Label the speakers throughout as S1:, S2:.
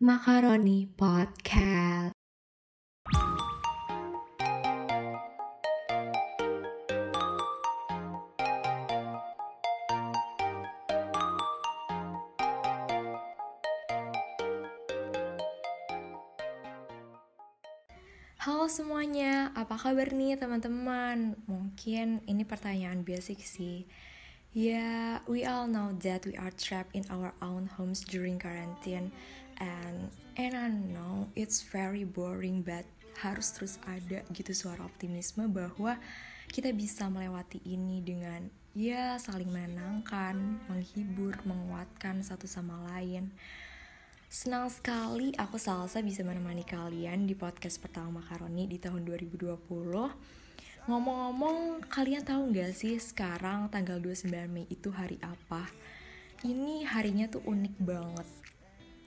S1: Macaroni Podcast. Halo semuanya, apa kabar nih teman-teman? Mungkin ini pertanyaan basic sih. Yeah, we all know that we are trapped in our own homes during quarantine and and I know it's very boring but harus terus ada gitu suara optimisme bahwa kita bisa melewati ini dengan ya saling menenangkan, menghibur, menguatkan satu sama lain. Senang sekali aku Salsa bisa menemani kalian di podcast pertama Makaroni di tahun 2020. Ngomong-ngomong, kalian tahu nggak sih sekarang tanggal 29 Mei itu hari apa? Ini harinya tuh unik banget.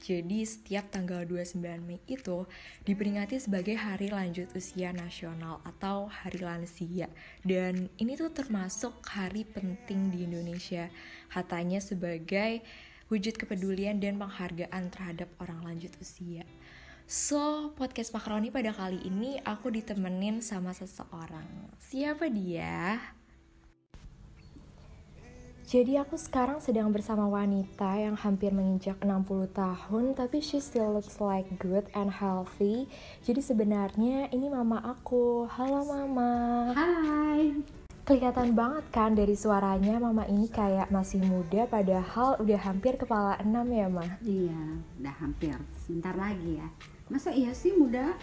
S1: Jadi setiap tanggal 29 Mei itu diperingati sebagai hari lanjut usia nasional atau hari lansia. Dan ini tuh termasuk hari penting di Indonesia. Katanya sebagai wujud kepedulian dan penghargaan terhadap orang lanjut usia. So, podcast Makaroni pada kali ini aku ditemenin sama seseorang. Siapa dia? Jadi aku sekarang sedang bersama wanita yang hampir menginjak 60 tahun tapi she still looks like good and healthy. Jadi sebenarnya ini mama aku. Halo mama.
S2: Hai.
S1: Kelihatan banget kan dari suaranya mama ini kayak masih muda padahal udah hampir kepala enam ya ma?
S2: Iya, udah hampir. Sebentar lagi ya. Masa iya sih muda?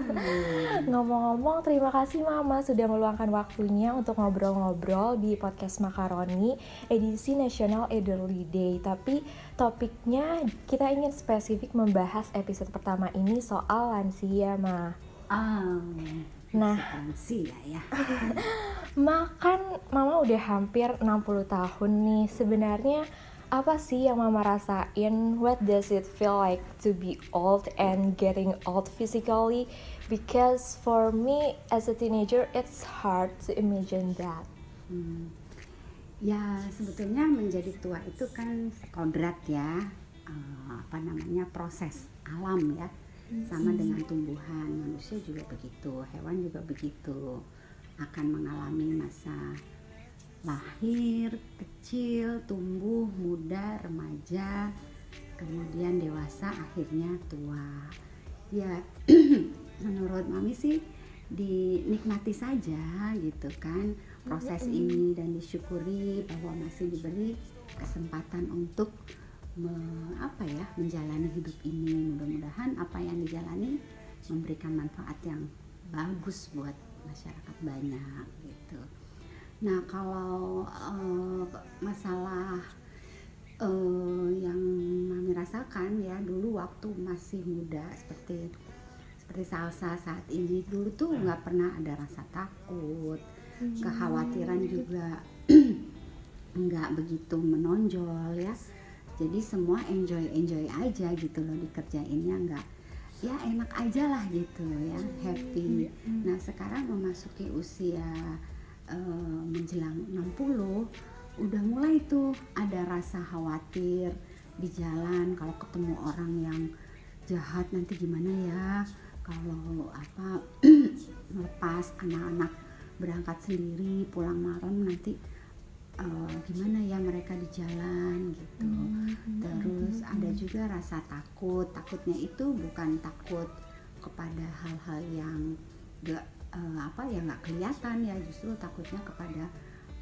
S1: Ngomong-ngomong terima kasih mama sudah meluangkan waktunya untuk ngobrol-ngobrol di podcast Makaroni edisi National Elderly Day. Tapi topiknya kita ingin spesifik membahas episode pertama ini soal lansia ma.
S2: Oh,
S1: Nah.
S2: lansia ya.
S1: Makan mama udah hampir 60 tahun nih. Sebenarnya apa sih yang mama rasain? What does it feel like to be old and getting old physically? Because for me as a teenager it's hard to imagine that.
S2: Hmm. Ya sebetulnya menjadi tua itu kan kodrat ya. Eh, apa namanya proses alam ya. Sama dengan tumbuhan manusia juga begitu, hewan juga begitu akan mengalami masa lahir, kecil, tumbuh, muda, remaja, kemudian dewasa, akhirnya tua. Ya, menurut mami sih dinikmati saja gitu kan proses ini dan disyukuri bahwa masih diberi kesempatan untuk me- apa ya menjalani hidup ini. Mudah-mudahan apa yang dijalani memberikan manfaat yang bagus buat masyarakat banyak. Nah kalau eh, masalah eh, yang mami rasakan ya dulu waktu masih muda seperti seperti salsa saat ini dulu tuh nggak pernah ada rasa takut, kekhawatiran juga nggak begitu menonjol ya. Jadi semua enjoy enjoy aja gitu loh dikerjainnya nggak ya enak aja lah gitu ya happy. Nah sekarang memasuki usia eh, menjelang 60 udah mulai tuh ada rasa khawatir di jalan kalau ketemu orang yang jahat nanti gimana ya? Kalau apa melepas anak-anak berangkat sendiri pulang malam nanti eh, gimana ya mereka di jalan gitu. Terus ada juga rasa takut takutnya itu bukan takut kepada hal-hal yang gak eh, apa ya nggak kelihatan ya justru takutnya kepada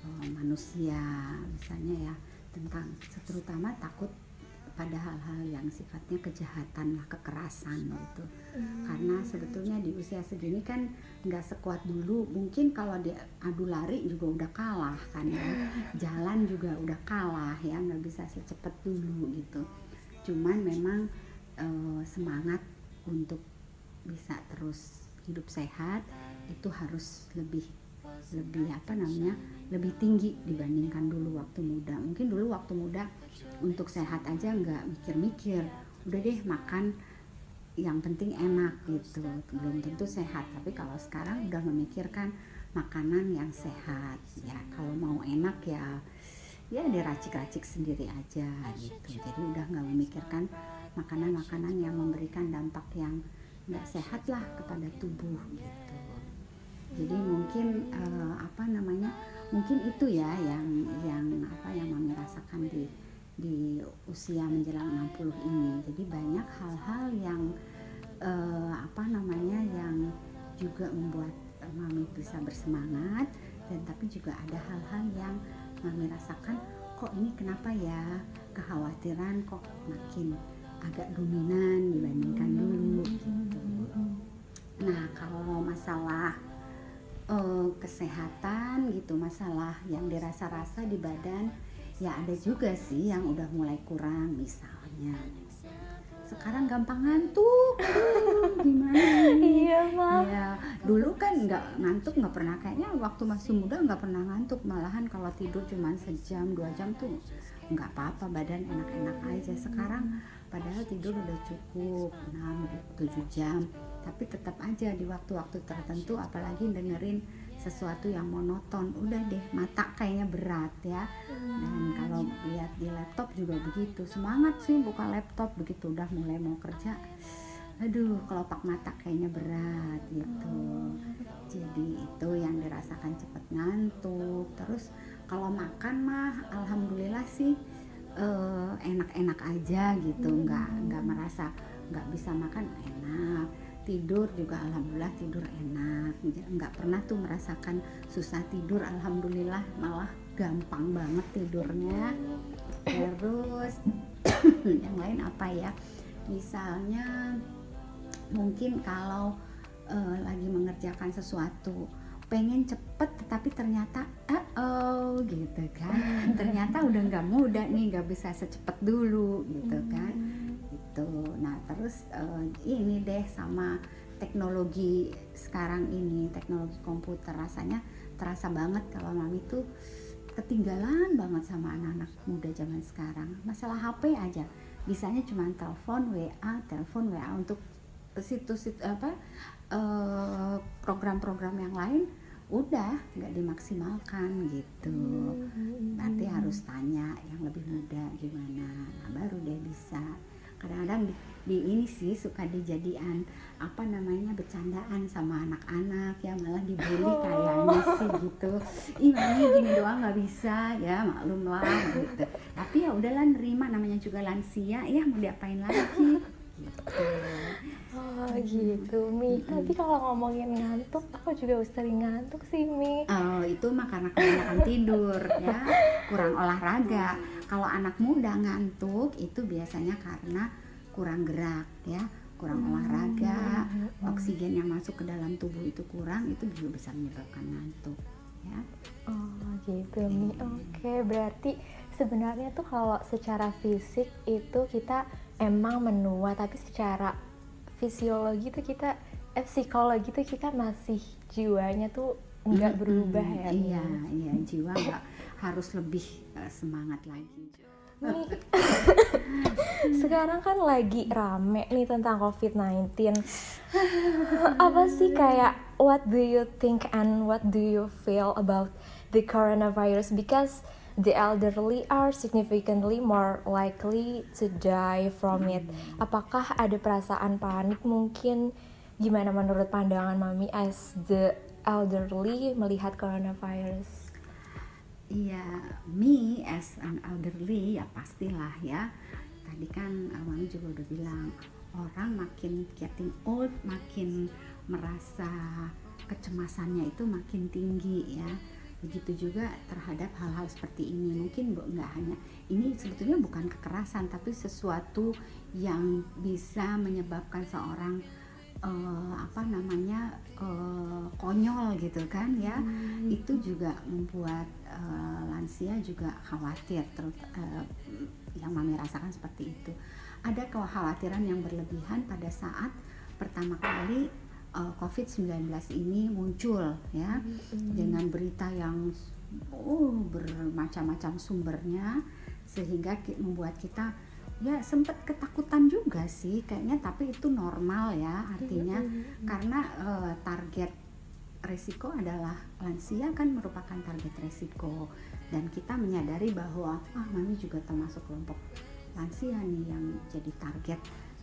S2: eh, manusia misalnya ya tentang terutama takut pada hal-hal yang sifatnya kejahatan lah kekerasan gitu. Karena sebetulnya di usia segini kan nggak sekuat dulu mungkin kalau dia adu lari juga udah kalah kan ya. Jalan juga udah kalah ya nggak bisa secepat dulu gitu. Cuman memang eh, semangat untuk bisa terus hidup sehat itu harus lebih lebih apa namanya lebih tinggi dibandingkan dulu waktu muda. Mungkin dulu waktu muda untuk sehat aja nggak mikir-mikir udah deh makan yang penting enak gitu. Belum tentu sehat tapi kalau sekarang udah memikirkan makanan yang sehat. Ya kalau mau enak ya ya diracik-racik sendiri aja gitu. Jadi udah nggak memikirkan makanan-makanan yang memberikan dampak yang nggak sehat lah kepada tubuh gitu jadi mungkin uh, apa namanya mungkin itu ya yang yang apa yang mami rasakan di di usia menjelang 60 ini. Jadi banyak hal-hal yang uh, apa namanya yang juga membuat mami bisa bersemangat dan tapi juga ada hal-hal yang mami rasakan kok ini kenapa ya? Kekhawatiran kok makin agak dominan dibandingkan dulu. Gitu. Nah kalau masalah uh, kesehatan gitu masalah yang dirasa-rasa di badan ya ada juga sih yang udah mulai kurang misalnya. Sekarang gampang ngantuk. Gimana
S1: iya mah
S2: ya dulu kan nggak ngantuk nggak pernah. Kayaknya waktu masih muda nggak pernah ngantuk. Malahan kalau tidur cuma sejam dua jam tuh nggak apa-apa. Badan enak-enak aja. Sekarang padahal tidur udah cukup 6 7 jam tapi tetap aja di waktu-waktu tertentu apalagi dengerin sesuatu yang monoton udah deh mata kayaknya berat ya. Dan kalau lihat di laptop juga begitu semangat sih buka laptop begitu udah mulai mau kerja. Aduh kelopak mata kayaknya berat gitu. Jadi itu yang dirasakan cepet ngantuk. Terus kalau makan mah alhamdulillah sih eh, enak-enak aja gitu. Nggak nggak merasa nggak bisa makan enak tidur juga alhamdulillah tidur enak. Nggak pernah tuh merasakan susah tidur. Alhamdulillah malah gampang banget tidurnya. Terus yang lain apa ya? Misalnya mungkin kalau uh, lagi mengerjakan sesuatu pengen cepet tetapi ternyata uh oh gitu kan. Ternyata udah nggak mudah nih nggak bisa secepat dulu gitu kan gitu. Nah terus uh, ini deh sama teknologi sekarang ini teknologi komputer rasanya terasa banget kalau mami tuh ketinggalan banget sama anak-anak muda zaman sekarang. Masalah HP aja bisanya cuma telepon WA telepon WA untuk situs apa eh, program-program yang lain udah nggak dimaksimalkan gitu. Nanti harus tanya yang lebih muda gimana nah, baru dia bisa kadang-kadang di, di ini sih suka dijadian apa namanya bercandaan sama anak-anak ya malah dibully
S1: Oh.
S2: kayaknya sih gitu. Ih mami gini doang nggak bisa ya maklum lah gitu. Tapi ya udahlah nerima namanya juga lansia ya mau diapain lagi gitu
S1: Oh gitu Mi. Tapi kalau ngomongin ngantuk Aku juga sering ngantuk sih Mi.
S2: Oh, itu mah karena kebanyakan tidur ya, kurang olahraga. Kalau anak muda ngantuk itu biasanya karena kurang gerak ya, kurang olahraga, oksigen yang masuk ke dalam tubuh itu kurang, itu juga bisa menyebabkan ngantuk ya.
S1: Oh gitu Mi. Oke berarti sebenarnya tuh kalau secara fisik itu kita emang menua Tapi secara fisiologi tuh kita eh, psikologi tuh kita masih jiwanya tuh nggak berubah ya Mi?
S2: Iya, iya, jiwa nggak harus lebih eh, semangat lagi.
S1: Sekarang kan lagi rame nih tentang COVID-19. Apa sih kayak what do you think and what do you feel about the coronavirus? Because the elderly are significantly more likely to die from it. Apakah ada perasaan panik mungkin? Gimana menurut pandangan Mami as the elderly melihat coronavirus?
S2: Iya, me as an elderly ya pastilah ya. Tadi kan uh, Mami juga udah bilang orang makin getting old makin merasa kecemasannya itu makin tinggi ya. Begitu juga terhadap hal-hal seperti ini. Mungkin bu- nggak hanya ini sebetulnya bukan kekerasan tapi sesuatu yang bisa menyebabkan seorang eh, apa namanya eh, konyol gitu kan ya. Itu juga membuat eh, lansia juga khawatir terus eh, yang mami rasakan seperti itu. Ada kekhawatiran yang berlebihan pada saat pertama kali eh, COVID-19 ini muncul ya. Dengan berita yang oh bermacam-macam sumbernya sehingga membuat kita ya sempat ketakutan juga sih kayaknya tapi itu normal ya artinya. karena eh, target resiko adalah lansia kan merupakan target resiko. Dan kita menyadari bahwa ah mami juga termasuk kelompok lansia nih yang jadi target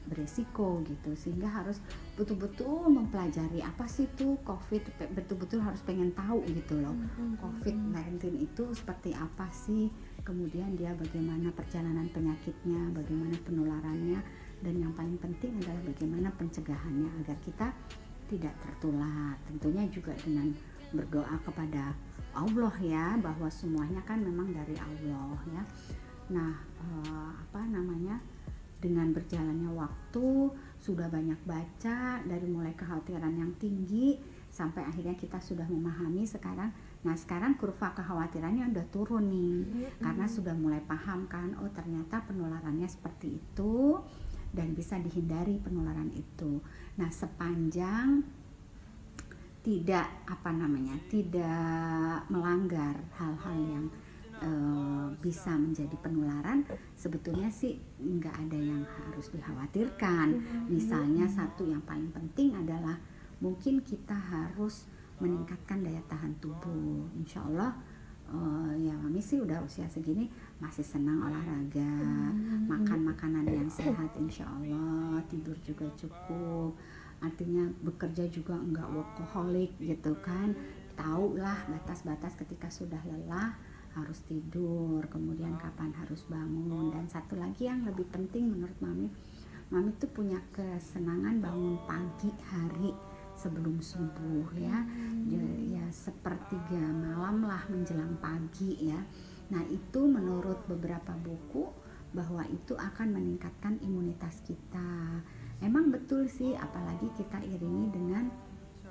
S2: beresiko gitu. Sehingga harus betul-betul mempelajari apa sih itu COVID betul-betul harus pengen tahu gitu loh mm-hmm. COVID-19 itu seperti apa sih. Kemudian dia bagaimana perjalanan penyakitnya bagaimana penularannya dan yang paling penting adalah bagaimana pencegahannya agar kita tidak tertular. Tentunya juga dengan berdoa kepada Allah ya bahwa semuanya kan memang dari Allah ya. Nah eh, apa namanya dengan berjalannya waktu sudah banyak baca dari mulai kekhawatiran yang tinggi sampai akhirnya kita sudah memahami sekarang nah sekarang kurva kekhawatirannya udah turun nih mm-hmm. karena sudah mulai paham kan oh ternyata penularannya seperti itu dan bisa dihindari penularan itu nah sepanjang tidak apa namanya tidak melanggar hal-hal yang Eh, bisa menjadi penularan sebetulnya sih nggak ada yang harus dikhawatirkan. Mm-hmm. misalnya satu yang paling penting adalah mungkin kita harus meningkatkan daya tahan tubuh. Insya Allah uh, ya mami sih udah usia segini masih senang olahraga mm-hmm. makan makanan yang sehat insya Allah. Tidur juga cukup. Artinya bekerja juga enggak workaholic gitu kan. Tahu lah batas-batas ketika sudah lelah harus tidur, kemudian kapan harus bangun dan satu lagi yang lebih penting menurut mami, mami tuh punya kesenangan bangun pagi hari sebelum subuh ya, ya, ya sepertiga malam lah menjelang pagi ya. Nah itu menurut beberapa buku bahwa itu akan meningkatkan imunitas kita. Emang betul sih, apalagi kita iringi dengan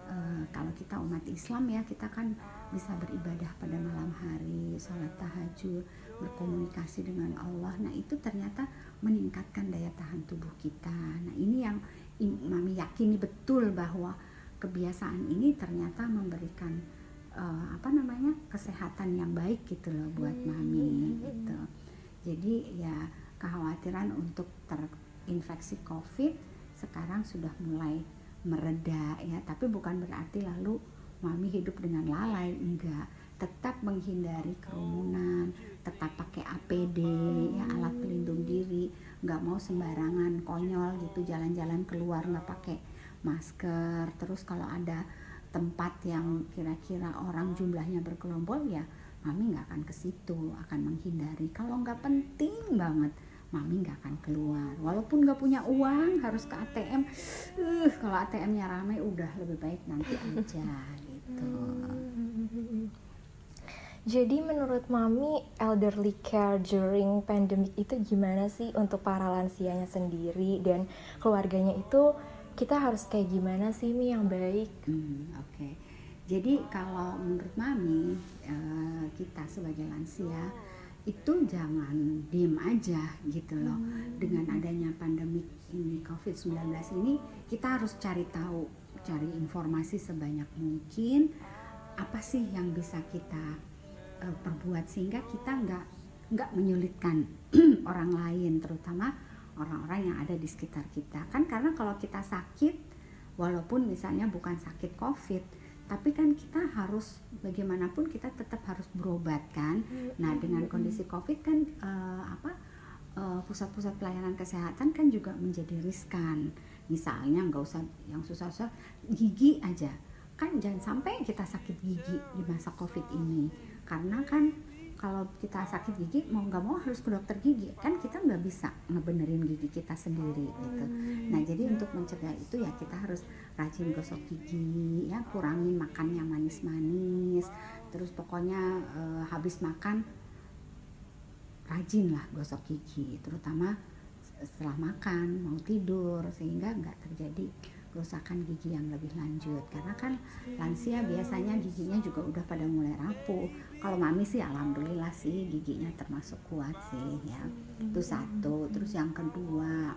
S2: uh, kalau kita umat Islam ya kita kan bisa beribadah pada malam hari, sholat tahajud, berkomunikasi dengan Allah. Nah itu ternyata meningkatkan daya tahan tubuh kita. Nah ini yang Mami yakini betul bahwa kebiasaan ini ternyata memberikan uh, apa namanya kesehatan yang baik gitu loh buat hmm. Mami gitu. Jadi ya kekhawatiran untuk terinfeksi COVID sekarang sudah mulai mereda ya, tapi bukan berarti lalu mami hidup dengan lalai enggak. Tetap menghindari kerumunan tetap pakai APD ya alat pelindung diri. Nggak mau sembarangan konyol gitu jalan-jalan keluar nggak pakai masker. Terus kalau ada tempat yang kira-kira orang jumlahnya berkelompok ya mami nggak akan ke situ akan menghindari. Kalau nggak penting banget mami nggak akan keluar walaupun nggak punya uang harus ke ATM uh, kalau ATM-nya ramai udah lebih baik nanti aja
S1: gitu. Jadi menurut Mami, elderly care during pandemic itu gimana sih untuk para lansianya sendiri dan keluarganya itu kita harus kayak gimana sih Mi yang baik?
S2: Hmm, Oke, okay. jadi kalau menurut Mami uh, kita sebagai lansia itu jangan diem aja gitu loh. Hmm. Dengan adanya pandemi ini COVID-19 ini kita harus cari tahu cari informasi sebanyak mungkin apa sih yang bisa kita uh, perbuat sehingga kita nggak nggak menyulitkan orang lain terutama orang-orang yang ada di sekitar kita kan karena kalau kita sakit walaupun misalnya bukan sakit covid tapi kan kita harus bagaimanapun kita tetap harus berobat kan. Nah dengan kondisi covid kan uh, apa eh, pusat-pusat uh, pelayanan kesehatan kan juga menjadi riskan. Misalnya nggak usah yang susah-susah gigi aja. Kan jangan sampai kita sakit gigi di masa covid ini. Karena kan kalau kita sakit gigi mau nggak mau harus ke dokter gigi. Kan kita nggak bisa ngebenerin gigi kita sendiri gitu. Nah jadi untuk mencegah itu ya kita harus rajin gosok gigi ya kurangin makan yang manis-manis. Terus pokoknya e, habis makan rajin lah gosok gigi terutama setelah makan mau tidur sehingga nggak terjadi kerusakan gigi yang lebih lanjut. Karena kan lansia biasanya giginya juga udah pada mulai rapuh kalau mami sih alhamdulillah sih giginya termasuk kuat sih ya. Itu satu. Terus yang kedua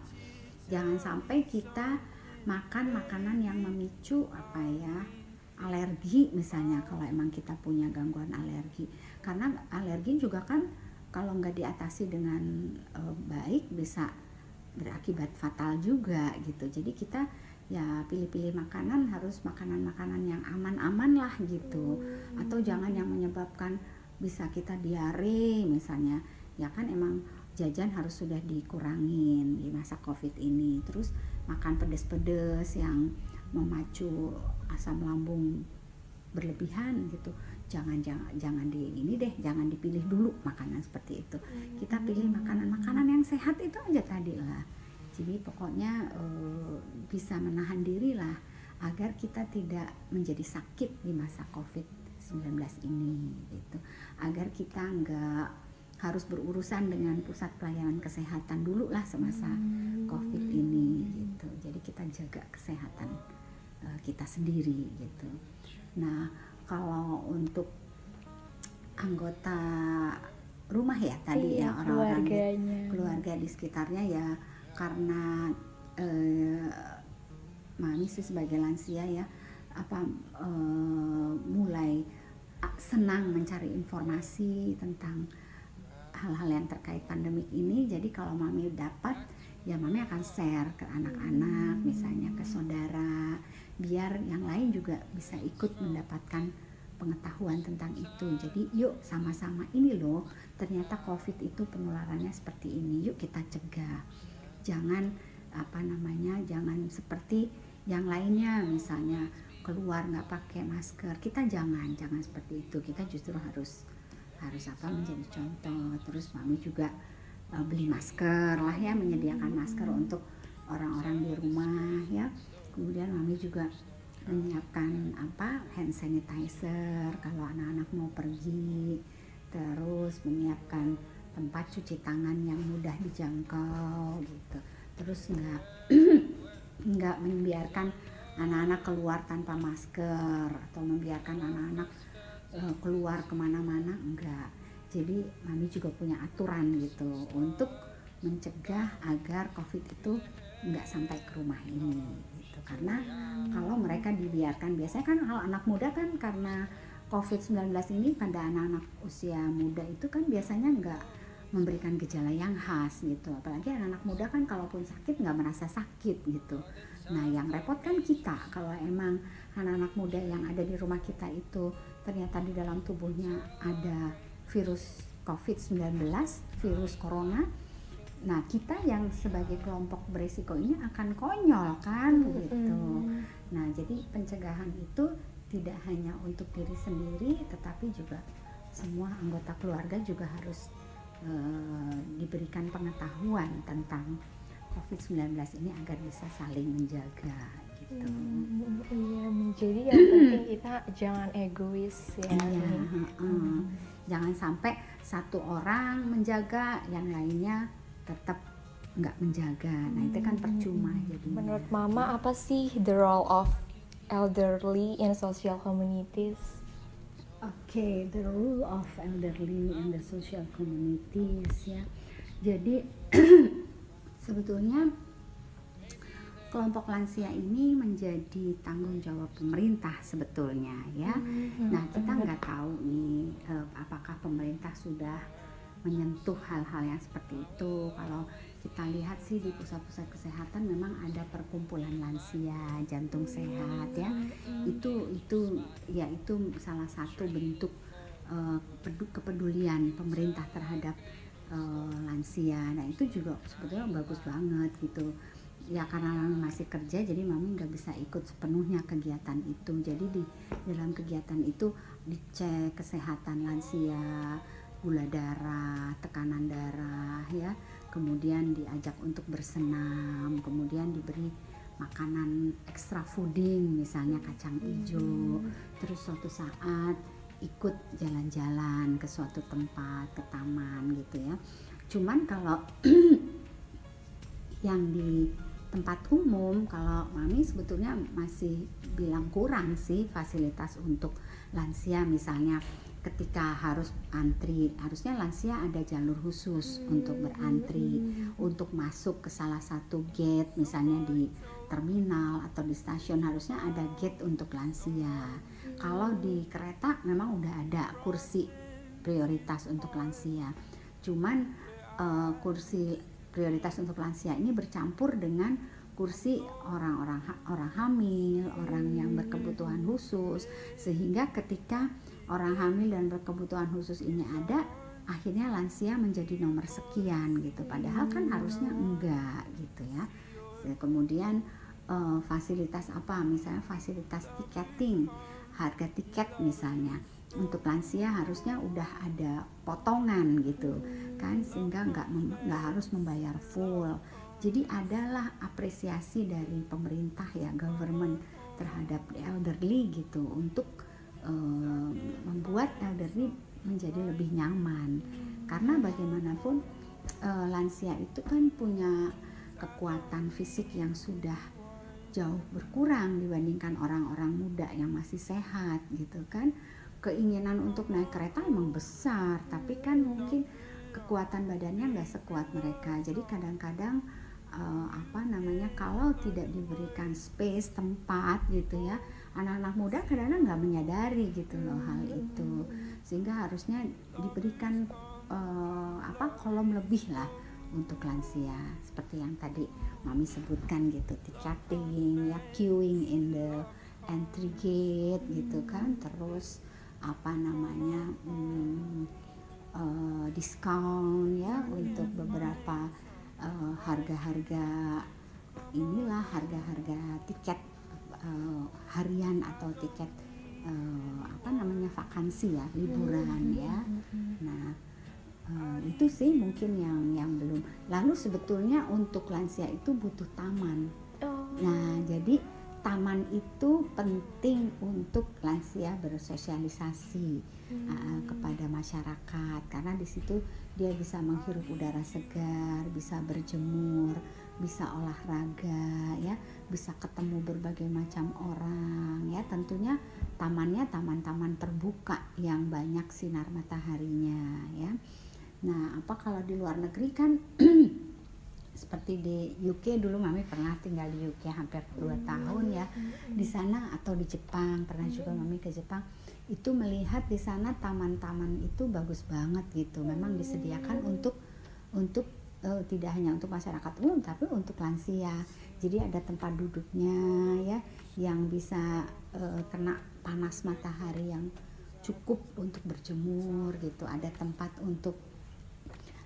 S2: jangan sampai kita makan makanan yang memicu apa ya alergi misalnya kalau emang kita punya gangguan alergi. Karena alergi juga kan kalau nggak diatasi dengan uh, baik bisa berakibat fatal juga gitu. Jadi kita ya pilih-pilih makanan harus makanan-makanan yang aman-aman lah gitu. Hmm. atau jangan yang menyebabkan bisa kita diare misalnya. Ya kan emang jajan harus sudah dikurangin di masa covid ini. Terus makan pedes-pedes yang memacu asam lambung berlebihan gitu. Jangan jangan jangan di ini deh jangan dipilih dulu makanan seperti itu. Kita pilih makanan-makanan yang sehat itu aja tadi lah jadi pokoknya e, bisa menahan diri lah agar kita tidak menjadi sakit di masa covid 19 ini gitu. Agar kita nggak harus berurusan dengan pusat pelayanan kesehatan dulu lah semasa hmm. covid ini gitu. Jadi kita jaga kesehatan uh, kita sendiri gitu. Nah kalau untuk anggota rumah ya tadi
S1: iya,
S2: ya orang-orang di, keluarga di sekitarnya ya karena uh, mami sih sebagai lansia ya apa uh, mulai senang mencari informasi tentang hal-hal yang terkait pandemik ini. Jadi kalau mami dapat ya mami akan share ke anak-anak misalnya ke saudara biar yang lain juga bisa ikut mendapatkan pengetahuan tentang itu. Jadi yuk sama-sama ini loh ternyata covid itu penularannya seperti ini yuk kita cegah jangan apa namanya jangan seperti yang lainnya misalnya keluar nggak pakai masker. Kita jangan jangan seperti itu. Kita justru harus harus apa menjadi contoh. Terus mami juga uh, beli masker lah ya menyediakan masker untuk orang-orang di rumah ya. Kemudian mami juga menyiapkan apa hand sanitizer kalau anak-anak mau pergi. Terus menyiapkan tempat cuci tangan yang mudah dijangkau gitu. Terus nggak nggak membiarkan anak-anak keluar tanpa masker atau membiarkan anak-anak uh, keluar ke mana-mana enggak jadi mami juga punya aturan gitu untuk mencegah agar covid itu enggak sampai ke rumah ini gitu. Karena kalau mereka dibiarkan biasanya kan kalau anak muda kan karena covid-19 ini pada anak-anak usia muda itu kan biasanya enggak memberikan gejala yang khas gitu apalagi anak-anak muda kan kalaupun sakit nggak merasa sakit gitu Nah, yang repot kan kita kalau emang anak-anak muda yang ada di rumah kita itu ternyata di dalam tubuhnya ada virus COVID-19, virus corona. Nah, kita yang sebagai kelompok berisiko ini akan konyol kan gitu. Nah, jadi pencegahan itu tidak hanya untuk diri sendiri tetapi juga semua anggota keluarga juga harus uh, diberikan pengetahuan tentang COVID-19 ini agar bisa saling menjaga gitu.
S1: Hmm, iya, jadi yang penting kita jangan egois ya. Iya,
S2: hmm. Jangan sampai satu orang menjaga, yang lainnya tetap nggak menjaga. Nah itu kan percuma jadi.
S1: Menurut Mama apa sih the role of elderly in social communities?
S2: Oke, okay, the role of elderly in the social communities ya. Jadi sebetulnya kelompok lansia ini menjadi tanggung jawab pemerintah sebetulnya ya. Hmm, nah kita nggak tahu nih eh, apakah pemerintah sudah menyentuh hal-hal yang seperti itu. Kalau kita lihat sih di pusat-pusat kesehatan memang ada perkumpulan lansia jantung sehat ya. Itu itu ya itu salah satu bentuk uh, kepedulian pemerintah terhadap uh, lansia. Nah itu juga sebetulnya bagus banget gitu. Ya karena masih kerja jadi mami nggak bisa ikut sepenuhnya kegiatan itu. Jadi di dalam kegiatan itu dicek kesehatan lansia gula darah tekanan darah ya kemudian diajak untuk bersenam kemudian diberi makanan extra fooding misalnya kacang hijau hmm. terus suatu saat ikut jalan-jalan ke suatu tempat ke taman gitu ya cuman kalau yang di tempat umum kalau mami sebetulnya masih bilang kurang sih fasilitas untuk lansia misalnya ketika harus antri harusnya lansia ada jalur khusus hmm. untuk berantri hmm. untuk masuk ke salah satu gate misalnya di terminal atau di stasiun harusnya ada gate untuk lansia kalau di kereta memang udah ada kursi prioritas untuk lansia cuman uh, kursi prioritas untuk lansia ini bercampur dengan kursi orang-orang orang hamil, orang yang berkebutuhan khusus sehingga ketika orang hamil dan berkebutuhan khusus ini ada akhirnya lansia menjadi nomor sekian gitu. Padahal kan harusnya enggak gitu ya. Kemudian uh, fasilitas apa? Misalnya fasilitas tiketing harga tiket misalnya. Untuk lansia harusnya udah ada potongan gitu kan sehingga nggak nggak harus membayar full. Jadi adalah apresiasi dari pemerintah ya government terhadap elderly gitu untuk uh, membuat elderly menjadi lebih nyaman. Karena bagaimanapun uh, lansia itu kan punya kekuatan fisik yang sudah jauh berkurang dibandingkan orang-orang muda yang masih sehat gitu kan. Keinginan untuk naik kereta emang besar tapi kan mungkin kekuatan badannya nggak sekuat mereka. Jadi kadang-kadang uh, apa namanya kalau tidak diberikan space tempat gitu ya anak-anak muda kadang-kadang nggak menyadari gitu loh hal itu. Sehingga harusnya diberikan uh, apa kolom lebih lah untuk lansia. Seperti yang tadi mami sebutkan gitu ticketing ya queuing in the entry gate gitu kan. Terus apa namanya hmm, uh, diskon ya untuk beberapa uh, harga-harga inilah harga-harga tiket uh, harian atau tiket uh, apa namanya vakansi ya liburan ya. nah uh, itu sih mungkin yang yang belum. Lalu sebetulnya untuk lansia itu butuh taman. Oh. nah jadi taman itu penting untuk lansia bersosialisasi hmm. uh, kepada masyarakat. Karena di situ dia bisa menghirup udara segar, bisa berjemur, bisa olahraga ya, bisa ketemu berbagai macam orang ya. Tentunya tamannya taman-taman terbuka yang banyak sinar mataharinya ya. Nah, apa kalau di luar negeri kan seperti di UK dulu mami pernah tinggal di UK hampir dua hmm. tahun ya di sana atau di Jepang pernah juga hmm. mami ke Jepang itu melihat di sana taman-taman itu bagus banget gitu memang disediakan hmm. untuk untuk uh, tidak hanya untuk masyarakat umum tapi untuk lansia. Jadi ada tempat duduknya ya yang bisa uh, kena panas matahari yang cukup untuk berjemur gitu. Ada tempat untuk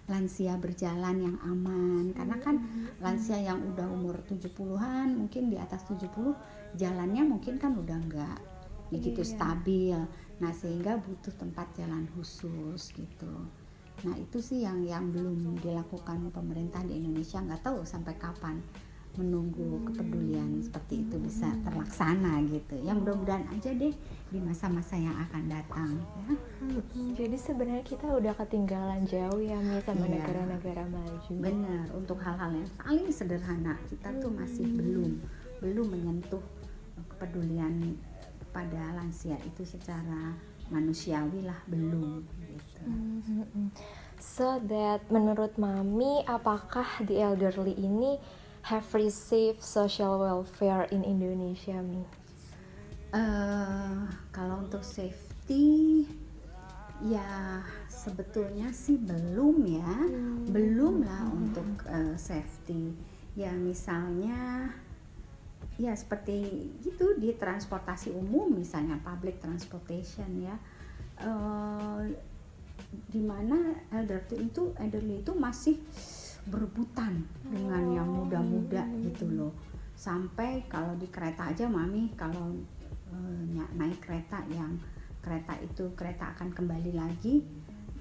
S2: lansia berjalan yang aman. Karena kan hmm. lansia yang udah umur 70-an mungkin di atas 70 jalannya mungkin kan udah enggak begitu iya. stabil. Nah sehingga butuh tempat jalan khusus gitu nah itu sih yang yang belum dilakukan pemerintah di Indonesia nggak tahu sampai kapan menunggu kepedulian seperti itu bisa terlaksana gitu ya mudah-mudahan aja deh di masa-masa yang akan datang ya.
S1: jadi sebenarnya kita udah ketinggalan jauh ya sama iya. negara-negara maju
S2: benar untuk hal-hal yang paling sederhana kita tuh masih belum belum menyentuh kepedulian pada lansia itu secara manusiawi lah belum gitu.
S1: Hmm. So that menurut Mami apakah the elderly ini have received social welfare in Indonesia, Mi?
S2: Uh, kalau untuk safety, ya sebetulnya sih belum ya, hmm. belum lah hmm. untuk uh, safety. Ya misalnya, ya seperti gitu di transportasi umum misalnya public transportation ya. Uh, di mana elderly itu elderly itu masih berebutan dengan yang muda-muda gitu loh sampai kalau di kereta aja mami kalau uh, naik kereta yang kereta itu kereta akan kembali lagi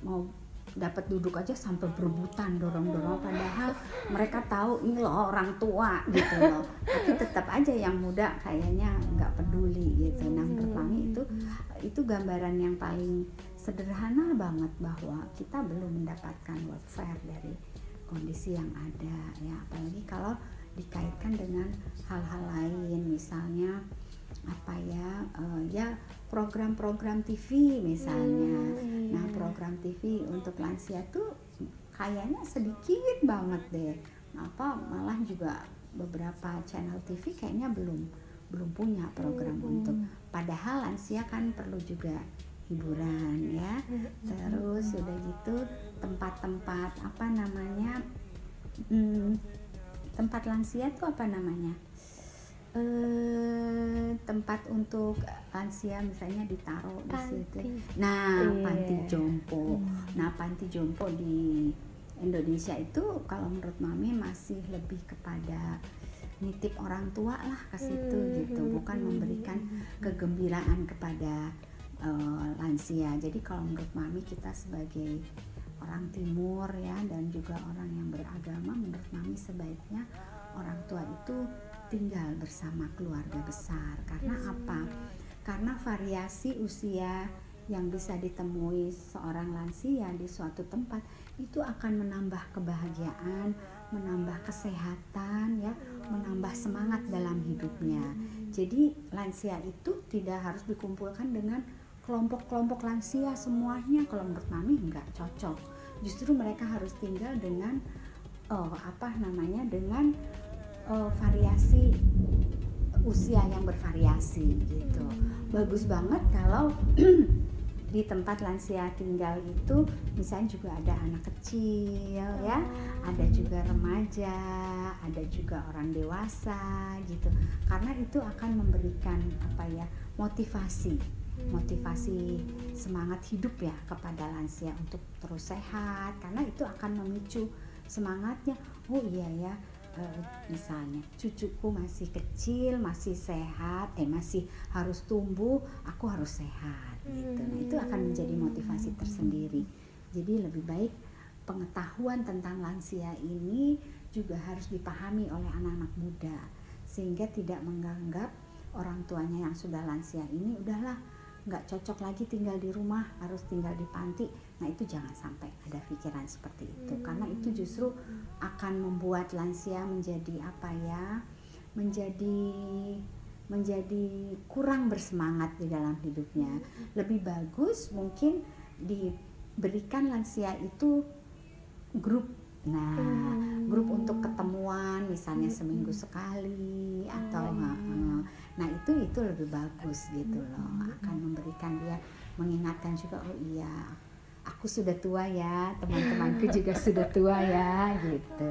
S2: mau dapat duduk aja sampai berebutan dorong-dorong padahal mereka tahu ini loh orang tua gitu loh. Tapi tetap aja yang muda kayaknya nggak peduli gitu. Nah menurut itu itu gambaran yang paling sederhana banget bahwa kita belum mendapatkan welfare dari kondisi yang ada. Ya apalagi kalau dikaitkan dengan hal-hal lain misalnya apa ya uh, ya program-program TV misalnya. Hmm, nah iya. program TV untuk lansia tuh kayaknya sedikit banget deh. Apa malah juga beberapa channel TV kayaknya belum belum punya program hmm. untuk. Padahal lansia kan perlu juga hiburan ya. Terus sudah gitu tempat-tempat apa namanya hmm, tempat lansia tuh apa namanya eh, tempat untuk lansia misalnya ditaruh di situ.
S1: Panti.
S2: Nah,
S1: Iya.
S2: panti jompo.
S1: Hmm.
S2: Nah, panti jompo di Indonesia itu kalau menurut Mami masih lebih kepada nitip orang tua lah ke situ
S1: Hmm.
S2: gitu, bukan memberikan kegembiraan kepada eh, lansia. Jadi kalau menurut Mami kita sebagai orang timur ya dan juga orang yang beragama menurut Mami sebaiknya orang tua itu tinggal bersama keluarga besar. Karena apa? Karena variasi usia yang bisa ditemui seorang lansia di suatu tempat itu akan menambah kebahagiaan, menambah kesehatan ya, menambah semangat dalam hidupnya. Jadi lansia itu tidak harus dikumpulkan dengan kelompok-kelompok lansia semuanya kalau menurut Mami nggak cocok. Justru mereka harus tinggal dengan eh, apa namanya dengan eh, variasi usia yang bervariasi gitu. Bagus banget kalau di tempat lansia tinggal itu misalnya juga ada anak kecil ya, ada juga remaja, ada juga orang dewasa gitu. Karena itu akan memberikan apa ya motivasi, motivasi semangat hidup ya kepada lansia untuk terus sehat. Karena itu akan memicu semangatnya. Oh iya ya, eh, misalnya cucuku masih kecil, masih sehat, eh masih harus tumbuh, aku harus sehat gitu. Nah, itu akan menjadi motivasi tersendiri. Jadi lebih baik pengetahuan tentang lansia ini juga harus dipahami oleh anak-anak muda sehingga tidak menganggap orang tuanya yang sudah lansia ini udahlah nggak cocok lagi tinggal di rumah harus tinggal di panti nah itu jangan sampai ada pikiran seperti itu. Karena itu justru akan membuat lansia menjadi apa ya menjadi menjadi kurang bersemangat di dalam hidupnya. Lebih bagus mungkin diberikan lansia itu grup. Nah
S1: Hmm.
S2: grup untuk ketemuan misalnya seminggu sekali atau eh, nah itu itu lebih bagus gitu loh. Akan memberikan dia mengingatkan juga oh iya aku sudah tua ya teman-temanku juga sudah tua ya gitu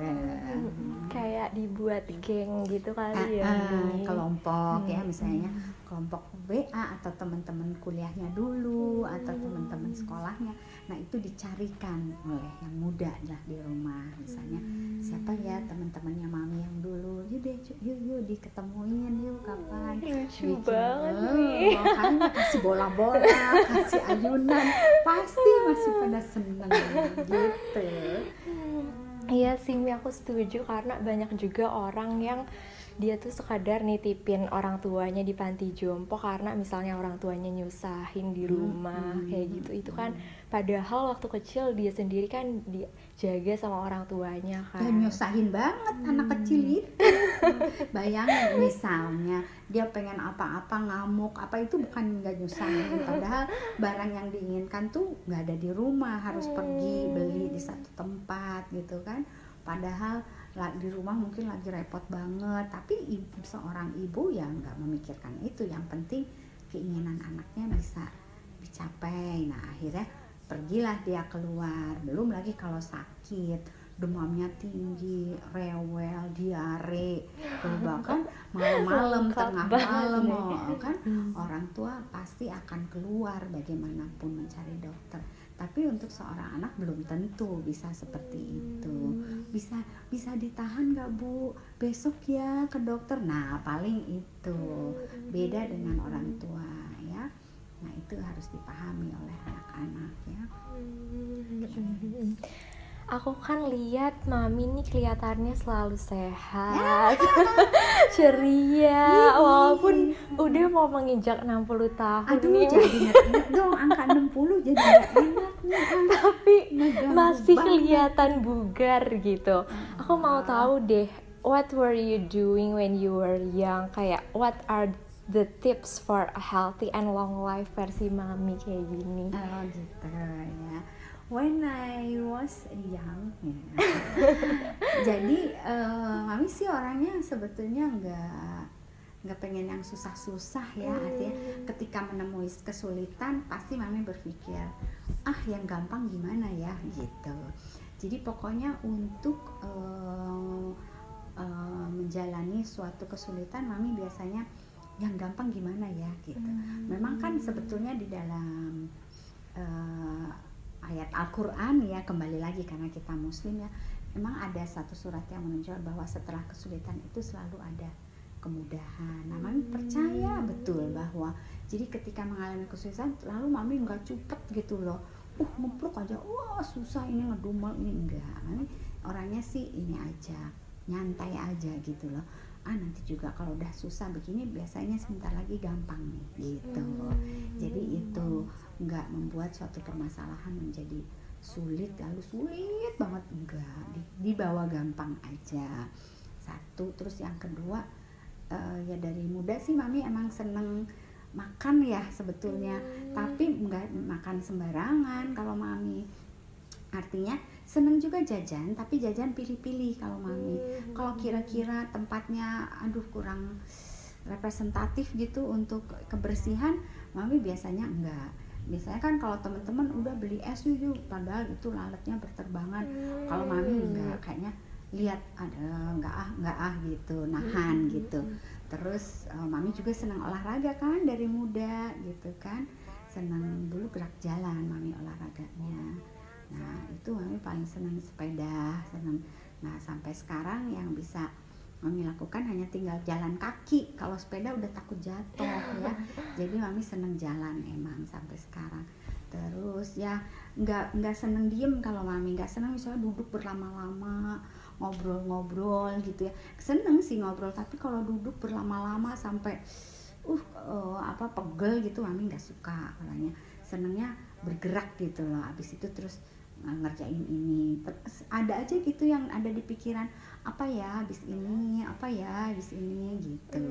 S1: kayak dibuat geng gitu kali ya
S2: ah,
S1: Mi.
S2: kelompok ya
S1: Hmm.
S2: misalnya kelompok WA atau teman-teman kuliahnya dulu atau teman-teman sekolahnya. Nah itu dicarikan oleh yang muda lah di rumah. Misalnya siapa ya teman-temannya mami yang dulu? Yuk deh yuk yuk diketemuin yuk kapan?
S1: Lucu
S2: Bikin,
S1: banget
S2: eh,
S1: nih
S2: makanya kasih bola-bola kasih ayunan. Pasti masih pada seneng gitu.
S1: Iya sih, aku setuju karena banyak juga orang yang dia tuh sekadar nitipin orang tuanya di panti jompo karena misalnya orang tuanya nyusahin di rumah
S2: Hmm.
S1: kayak gitu. itu kan padahal waktu kecil dia sendiri kan dijaga sama orang tuanya kan.
S2: dan nyusahin banget anak kecil itu. Bayangin misalnya dia pengen apa-apa ngamuk apa itu bukan nggak nyusahin. Padahal barang yang diinginkan tuh nggak ada di rumah harus pergi beli di satu tempat gitu kan. Padahal di rumah mungkin lagi repot banget. Tapi ibu, seorang ibu ya nggak memikirkan itu. Yang penting keinginan anaknya bisa dicapai. Nah akhirnya pergilah dia keluar. Belum lagi kalau sakit demamnya tinggi rewel diare. Bahkan malam-malam tengah malam oh, kan
S1: Hmm.
S2: orang tua pasti akan keluar bagaimanapun mencari dokter tapi untuk seorang anak belum tentu bisa seperti itu. Bisa bisa ditahan nggak bu? Besok ya ke dokter. Nah paling itu. Beda dengan orang tua ya. Nah itu harus dipahami oleh anak-anak ya.
S1: Hmm. Aku kan lihat mami nih kelihatannya selalu sehat, ceria, walaupun udah mau menginjak 60 tahun
S2: aduh
S1: nih,
S2: jadi ingat-ingat dong angka 60 jadi nggak enak nih
S1: tapi
S2: Ngeganggu
S1: masih
S2: banget.
S1: kelihatan bugar gitu. Aku mau tahu deh, what were you doing when you were young? Kayak what are the tips for a healthy and long life versi mami kayak gini?
S2: Oh gitu ya. When I was young, ya. jadi eh, mami sih orangnya sebetulnya nggak nggak pengen yang susah-susah ya. Artinya ketika menemui kesulitan pasti mami berpikir ah yang gampang gimana ya gitu. Jadi pokoknya untuk eh, uh, menjalani suatu kesulitan mami biasanya yang gampang gimana ya gitu hmm. memang kan sebetulnya di dalam uh, ayat Al-Quran ya kembali lagi karena kita muslim ya memang ada satu surat yang menunjukkan bahwa setelah kesulitan itu selalu ada kemudahan. Nah, mami percaya betul bahwa jadi ketika mengalami kesulitan, lalu mami nggak cepet gitu loh. Uh, ngepluk aja, wah susah ini ngedumel ini enggak. Mami orangnya sih ini aja, nyantai aja gitu loh. Ah nanti juga kalau udah susah begini biasanya sebentar lagi gampang nih gitu. Jadi itu nggak membuat suatu permasalahan menjadi sulit lalu sulit banget enggak dibawa gampang aja satu terus yang kedua uh, ya dari muda sih mami emang seneng makan ya sebetulnya hmm. tapi nggak makan sembarangan kalau mami artinya seneng juga jajan tapi jajan pilih-pilih kalau mami hmm. kalau kira-kira tempatnya aduh kurang representatif gitu untuk kebersihan mami biasanya enggak biasanya kan kalau teman-teman udah beli es yuk padahal itu lalatnya berterbangan hmm. kalau mami enggak kayaknya lihat ada nggak ah nggak ah gitu nahan hmm. gitu terus uh, mami juga senang olahraga kan dari muda gitu kan senang dulu gerak jalan mami olahraganya nah itu mami paling senang sepeda senang. Nah sampai sekarang yang bisa mami lakukan hanya tinggal jalan kaki. Kalau sepeda udah takut jatuh ya. Jadi mami senang jalan emang sampai sekarang. Terus ya nggak nggak seneng diem kalau mami. Nggak seneng misalnya duduk berlama-lama ngobrol-ngobrol gitu ya. Seneng sih ngobrol tapi kalau duduk berlama-lama sampai uh, uh apa pegel gitu mami nggak suka katanya senengnya bergerak gitu loh. Abis itu terus ngerjain ini. Terus ada aja gitu yang ada di pikiran apa ya habis ini? Apa ya habis ini? Gitu.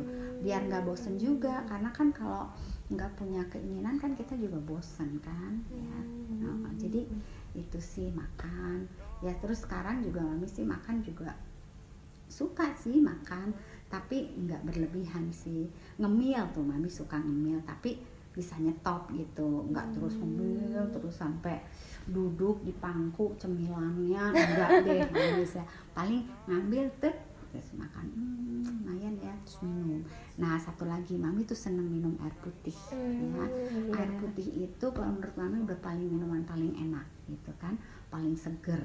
S2: Biar nggak bosen juga karena kan kalau nggak punya keinginan kan kita juga bosen kan ya. Nah, jadi itu sih makan. Ya terus sekarang juga mami sih makan juga suka sih makan tapi nggak berlebihan sih. Ngemil tuh mami suka ngemil tapi bisa nyetop gitu. Nggak hmm. terus ngemil terus sampai duduk di pangku cemilannya enggak deh bisa paling ngambil tuh terus makan. Hmm, lumayan ya terus minum. Nah satu lagi mami tuh seneng minum air putih hmm, ya iya. air putih itu kalau menurut mami udah paling minuman paling enak gitu kan. Paling seger.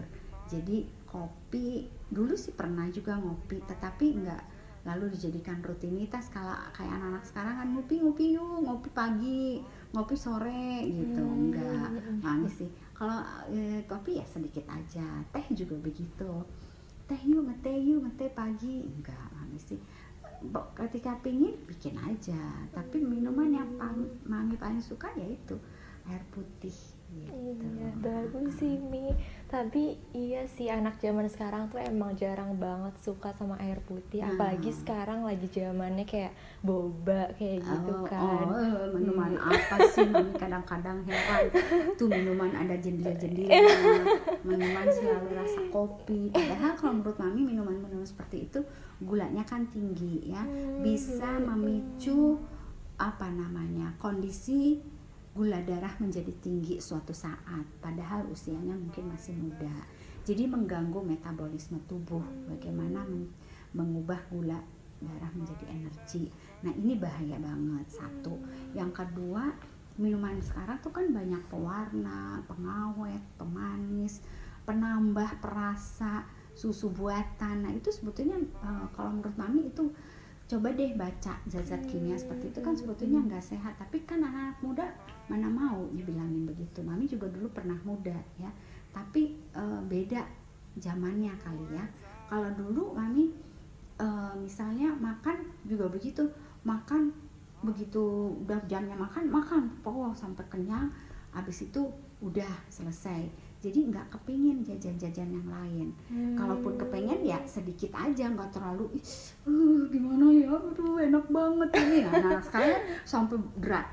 S2: Jadi kopi dulu sih pernah juga ngopi tetapi enggak lalu dijadikan rutinitas kalau kayak anak-anak sekarang kan ngopi ngopi yuk ngopi pagi ngopi sore gitu. Hmm. enggak manis sih. Kalau eh, kopi ya sedikit aja. Teh juga begitu. Teh yuk ngeteh yuk ngeteh pagi. Enggak manis sih. Ketika pingin bikin aja. Tapi minuman yang mami paling suka yaitu air putih
S1: gitu. Iya, bagus sih Mi. Tapi iya sih anak zaman sekarang tuh emang jarang banget suka sama air putih. Nah. Apalagi sekarang lagi zamannya kayak boba kayak gitu oh, kan.
S2: Oh, minuman hmm. apa sih? Mami kadang-kadang heran. Tuh minuman ada jendil-jendil. minuman selalu rasa kopi. Padahal kalau menurut Mami minuman-minuman seperti itu gulanya kan tinggi ya. Hmm, Bisa memicu apa namanya? kondisi gula darah menjadi tinggi suatu saat padahal usianya mungkin masih muda. Jadi mengganggu metabolisme tubuh bagaimana mengubah gula darah menjadi energi. Nah ini bahaya banget satu. Yang kedua minuman sekarang tuh kan banyak pewarna pengawet pemanis penambah perasa susu buatan. Nah itu sebetulnya uh, kalau menurut mami itu coba deh baca zat-zat kimia seperti itu. Kan sebetulnya nggak sehat. Tapi kan anak-anak muda mana mau dibilangin begitu. Mami juga dulu pernah muda ya. Tapi e, beda zamannya kali ya. Kalau dulu mami e, misalnya makan juga begitu. Makan begitu udah jamnya makan makan. Pokok sampai kenyang. Habis itu udah selesai jadi nggak kepingin jajan-jajan yang lain. Hmm. kalaupun kepengen ya sedikit aja nggak terlalu uh, gimana ya? Aduh enak banget ini nah, nah sekarang sampai berat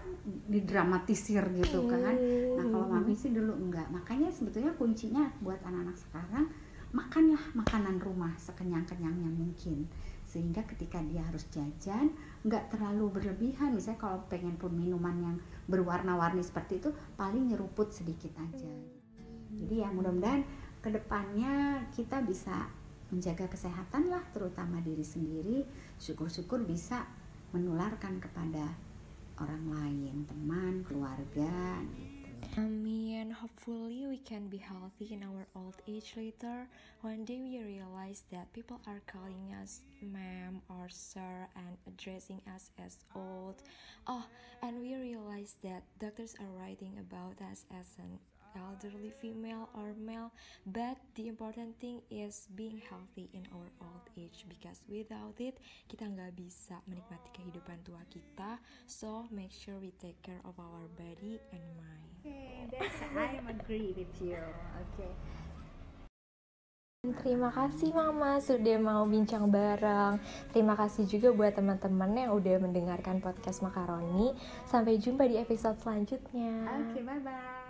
S2: didramatisir gitu kan. Nah kalau mami sih dulu enggak makanya sebetulnya kuncinya buat anak-anak sekarang makanlah makanan rumah sekenyang-kenyangnya mungkin. Sehingga ketika dia harus jajan nggak terlalu berlebihan. Misalnya kalau pengen pun minuman yang berwarna-warni seperti itu paling nyeruput sedikit aja jadi ya mudah-mudahan ke depannya kita bisa menjaga kesehatan lah terutama diri sendiri syukur-syukur bisa menularkan kepada orang lain teman keluarga
S1: I mean, hopefully we can be healthy in our old age later. One day we realize that people are calling us ma'am or sir and addressing us as old. Oh, and we realize that doctors are writing about us as an elderly female or male, but the important thing is being healthy in our old age because without it kita nggak bisa menikmati kehidupan tua kita. So make sure we take care of our body and mind.
S2: Okay, that's I agree with you. Okay.
S1: Terima kasih Mama sudah mau bincang bareng. Terima kasih juga buat teman-teman yang udah mendengarkan podcast Makaroni. Sampai jumpa di episode selanjutnya.
S2: Oke, okay, bye bye.
S3: I'm so